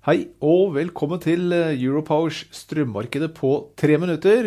Hei og velkommen til eh, Europowers strømmarkedet på tre minutter.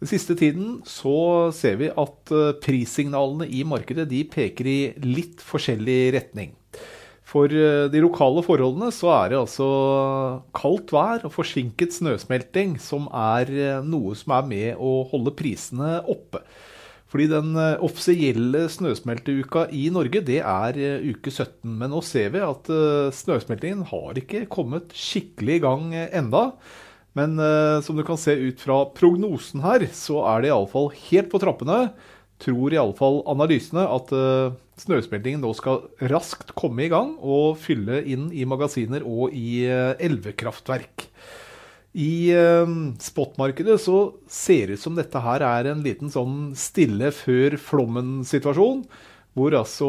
Den siste tiden så ser vi at eh, prissignalene i markedet de peker i litt forskjellig retning. For eh, de lokale forholdene så er det altså kaldt vær og forsinket snøsmelting som er noe som er med å holde prisene oppe. Fordi den eh, offisielle snøsmelteuka i Norge, det er eh, uke 17. Men nå ser vi at eh, snøsmeltingen har ikke kommet skikkelig i gang enda. Men som du kan se ut fra prognosen her, så er det iallfall helt på trappene. Tror iallfall analysene at snøsmeltingen nå skal raskt komme i gang og fylle inn i magasiner og i elvekraftverk. I uh, spotmarkedet så ser det ut som dette her er en liten sånn stille før flommen-situasjon. Hvor altså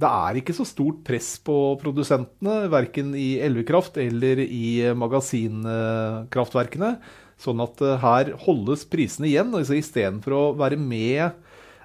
Det er ikke så stort press på produsentene, verken i elvekraft eller i magasinkraftverkene. Sånn at uh, her holdes prisene igjen. altså Istedenfor å være med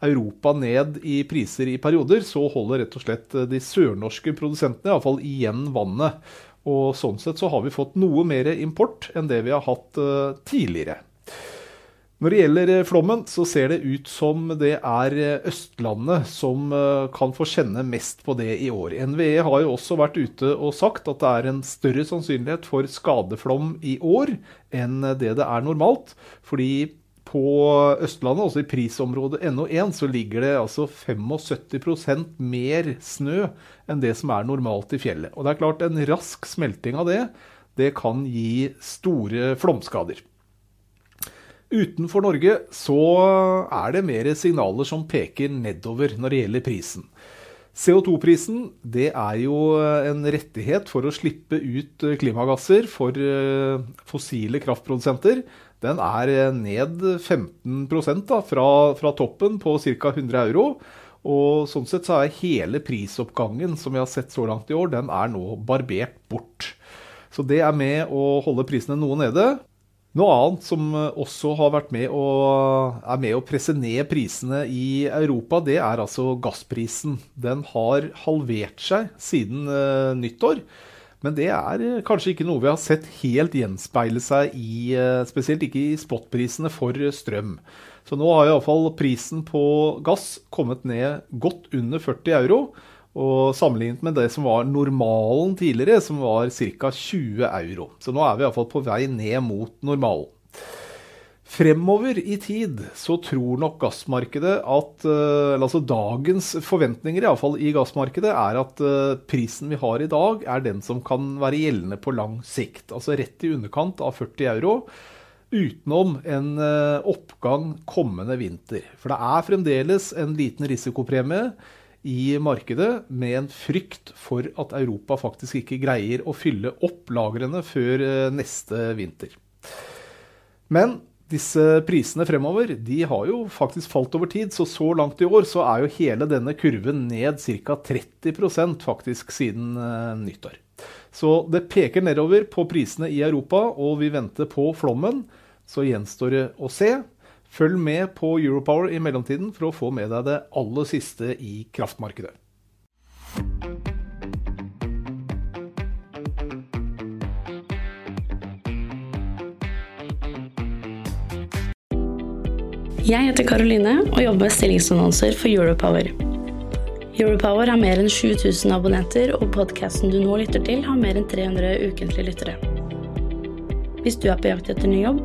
Europa ned i priser i perioder, så holder rett og slett de sørnorske produsentene iallfall igjen vannet. Og sånn sett så har vi fått noe mer import enn det vi har hatt uh, tidligere. Når det gjelder eh, flommen, så ser det ut som det er eh, Østlandet som kan få kjenne mest på det i år. NVE har jo også vært ute og sagt at det er en større sannsynlighet for skadeflom i år enn det det er normalt. Fordi på Østlandet, altså i prisområdet NO1, så ligger det altså 75% mer snø enn det som er normalt i fjellet. Og det er klart, en rask smelting av det, det kan gi store flomskader. Utenfor Norge så er det mer signaler som peker nedover når det gjelder prisen. CO2-prisen det er jo en rettighet for å slippe ut klimagasser for eh, fossile kraftprodusenter den er eh, ned 15% da, fra, fra toppen på ca. 100 euro. Og sånn sett så er hele prisoppgangen som vi har sett så langt i år, den er nå barbert bort. Så det er med å holde prisene noe nede. Noe annet som eh, også har vært med å, er med å presse ned prisene i Europa, det er altså gassprisen. Den har halvert seg siden uh, nyttår. Men det er eh, kanskje ikke noe vi har sett helt gjenspeile seg i uh, Spesielt ikke i spotprisene for strøm. Så nå har iallfall prisen på gass kommet ned godt under 40 euro. Og sammenlignet med det som var normalen tidligere, som var ca. 20 euro. Så nå er vi iallfall på vei ned mot normalen. Fremover i tid så tror nok gassmarkedet at Eller Altså dagens forventninger i, fall, i gassmarkedet er at eh, prisen vi har i dag, er den som kan være gjeldende på lang sikt. Altså rett i underkant av 40 euro. Utenom en eh, oppgang kommende vinter. For det er fremdeles en liten risikopremie i markedet med en frykt for at Europa faktisk ikke greier å fylle opp lagrene før neste vinter. Men disse prisene fremover de har jo faktisk falt over tid, så så langt i år så er jo hele denne kurven ned ca. 30% faktisk siden uh, nyttår. Så det peker nedover på prisene i Europa, og vi venter på flommen. Så gjenstår det å se. Følg med på Europower i mellomtiden for å få med deg det aller siste i kraftmarkedet. Jeg heter Karoline og jobber med stillingsannonser for Europower. Europower har mer enn 7000 abonnenter, og podkasten du nå lytter til, har mer enn 300 ukentlige lyttere. Hvis du er på jakt etter ny jobb,